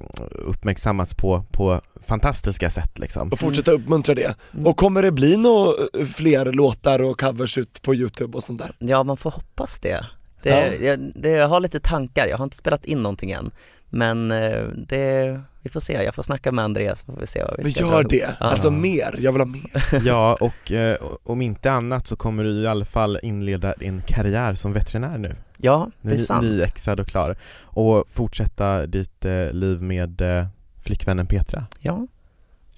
Speaker 3: uppmärksammats på, på fantastiska sätt liksom.
Speaker 4: Och fortsätta uppmuntra det.
Speaker 2: Mm.
Speaker 4: Och kommer det bli några fler låtar och covers ut på youtube och sånt där?
Speaker 2: Ja, man får hoppas det. Det,
Speaker 4: Ja.
Speaker 2: jag, det. Jag har lite tankar, jag har inte spelat in någonting än men eh, det, vi får se, jag får snacka med Andreas så får vi se vad vi
Speaker 4: Men
Speaker 2: ska
Speaker 4: gör
Speaker 2: ihop.
Speaker 4: det,
Speaker 2: Ja.
Speaker 4: alltså mer, jag vill ha mer. (laughs) (laughs)
Speaker 3: Ja, och eh, om inte annat så kommer du i alla fall inleda en karriär som veterinär nu.
Speaker 2: Ja, det är
Speaker 3: Ny,
Speaker 2: sant.
Speaker 3: nyexad och klar. Och fortsätta ditt eh, liv med eh, flickvännen Petra.
Speaker 2: Ja.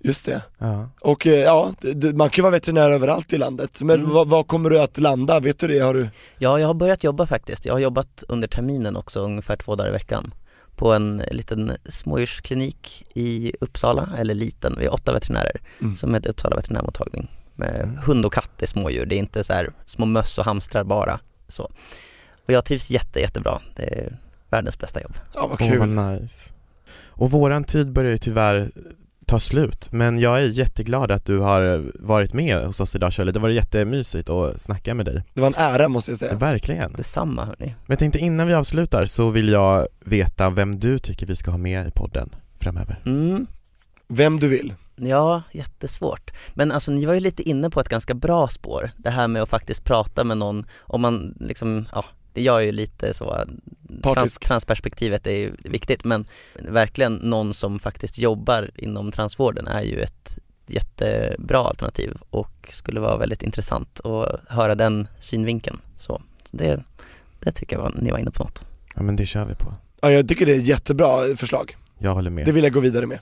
Speaker 4: Just det.
Speaker 3: Ja.
Speaker 4: Och eh, ja, man kan ju vara veterinär överallt i landet, men
Speaker 2: Mm.
Speaker 4: vad, vad kommer du att landa? Vet du det? Har du?
Speaker 2: Ja, jag har börjat jobba faktiskt. Jag har jobbat under terminen också ungefär två dagar i veckan på en liten smådjursklinik i Uppsala, eller liten, vi är åtta veterinärer
Speaker 4: Mm.
Speaker 2: som heter Uppsala veterinärmottagning med
Speaker 3: Mm.
Speaker 2: hund och katt är smådjur, det är inte så här små möss och hamstrar bara så. Och jag trivs jätte, jättebra, det är världens bästa jobb.
Speaker 4: Ja vad kul.
Speaker 3: vad nice. Och våran tid börjar ju tyvärr ta slut. Men jag är jätteglad att du har varit med hos oss idag Shirley. Det var jättemysigt att snacka med dig.
Speaker 4: Det var en ära måste jag säga.
Speaker 3: Verkligen.
Speaker 2: Detsamma hörni.
Speaker 3: Men jag tänkte innan vi avslutar så vill jag veta vem du tycker vi ska ha med i podden framöver.
Speaker 2: Mm.
Speaker 4: Vem du vill.
Speaker 2: Ja, jättesvårt. Men alltså ni var ju lite inne på ett ganska bra spår. Det här med att faktiskt prata med någon, om man liksom, ja, det gör ju lite så, trans, transperspektivet är ju viktigt men verkligen någon som faktiskt jobbar inom transvården är ju ett jättebra alternativ och skulle vara väldigt intressant att höra den synvinkeln. Så, så det, det tycker jag var, ni var inne på något.
Speaker 3: Ja men det kör vi på.
Speaker 4: Ja, jag tycker det är ett jättebra förslag.
Speaker 3: Jag håller med.
Speaker 4: Det vill jag gå vidare med.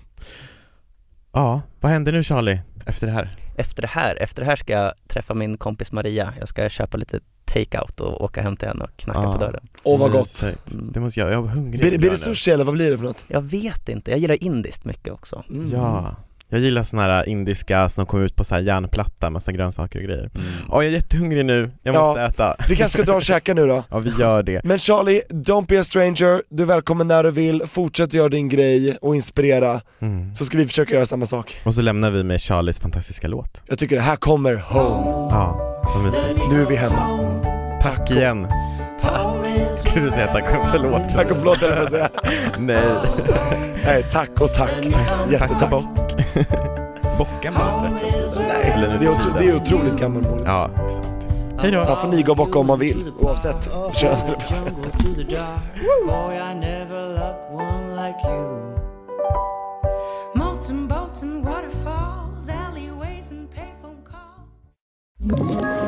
Speaker 3: Ja, vad händer nu Charlie efter det här?
Speaker 2: Efter det här, efter det här ska jag träffa min kompis Maria. Jag ska köpa lite take-out och åka hem till henne och knacka
Speaker 3: Ah.
Speaker 2: på dörren.
Speaker 4: Åh vad gott.
Speaker 3: Mysigt.
Speaker 2: Mm.
Speaker 3: Det måste jag, jag är hungrig.
Speaker 4: Blir, blir det sushi eller vad blir det för något?
Speaker 2: Jag vet inte, jag gillar indiskt mycket också.
Speaker 4: Mm.
Speaker 3: Ja, jag gillar såna här indiska som kommer ut på så här järnplatta, massa grönsaker och grejer.
Speaker 2: Mm.
Speaker 3: Åh jag är jättehungrig nu, jag
Speaker 4: Ja.
Speaker 3: måste äta.
Speaker 4: Vi kanske ska dra och käka nu då. (laughs)
Speaker 3: Ja vi gör det.
Speaker 4: Men Charlie, don't be a stranger, du är välkommen när du vill, fortsätt göra din grej och inspirera,
Speaker 3: Mm.
Speaker 4: så ska vi försöka göra samma sak.
Speaker 3: Och så lämnar vi med Charlies fantastiska låt.
Speaker 4: Jag tycker det här kommer home,
Speaker 3: Ja, vad mysigt.
Speaker 4: nu är vi hemma.
Speaker 3: Tack igen. Skulle du säga tack och förlåt?
Speaker 4: Tack och förlåt höll jag på att säga. (laughs)
Speaker 3: Nej.
Speaker 4: Nej, tack och tack.
Speaker 3: Tack
Speaker 4: Jättetack.
Speaker 3: bock. Bockar man förresten?
Speaker 4: Nej,
Speaker 3: Eller nu
Speaker 4: det är, otro, det är otroligt gammalmodigt.
Speaker 3: Ja. Hej då.
Speaker 4: Man får niga och bocka om man vill, oavsett kön eller vad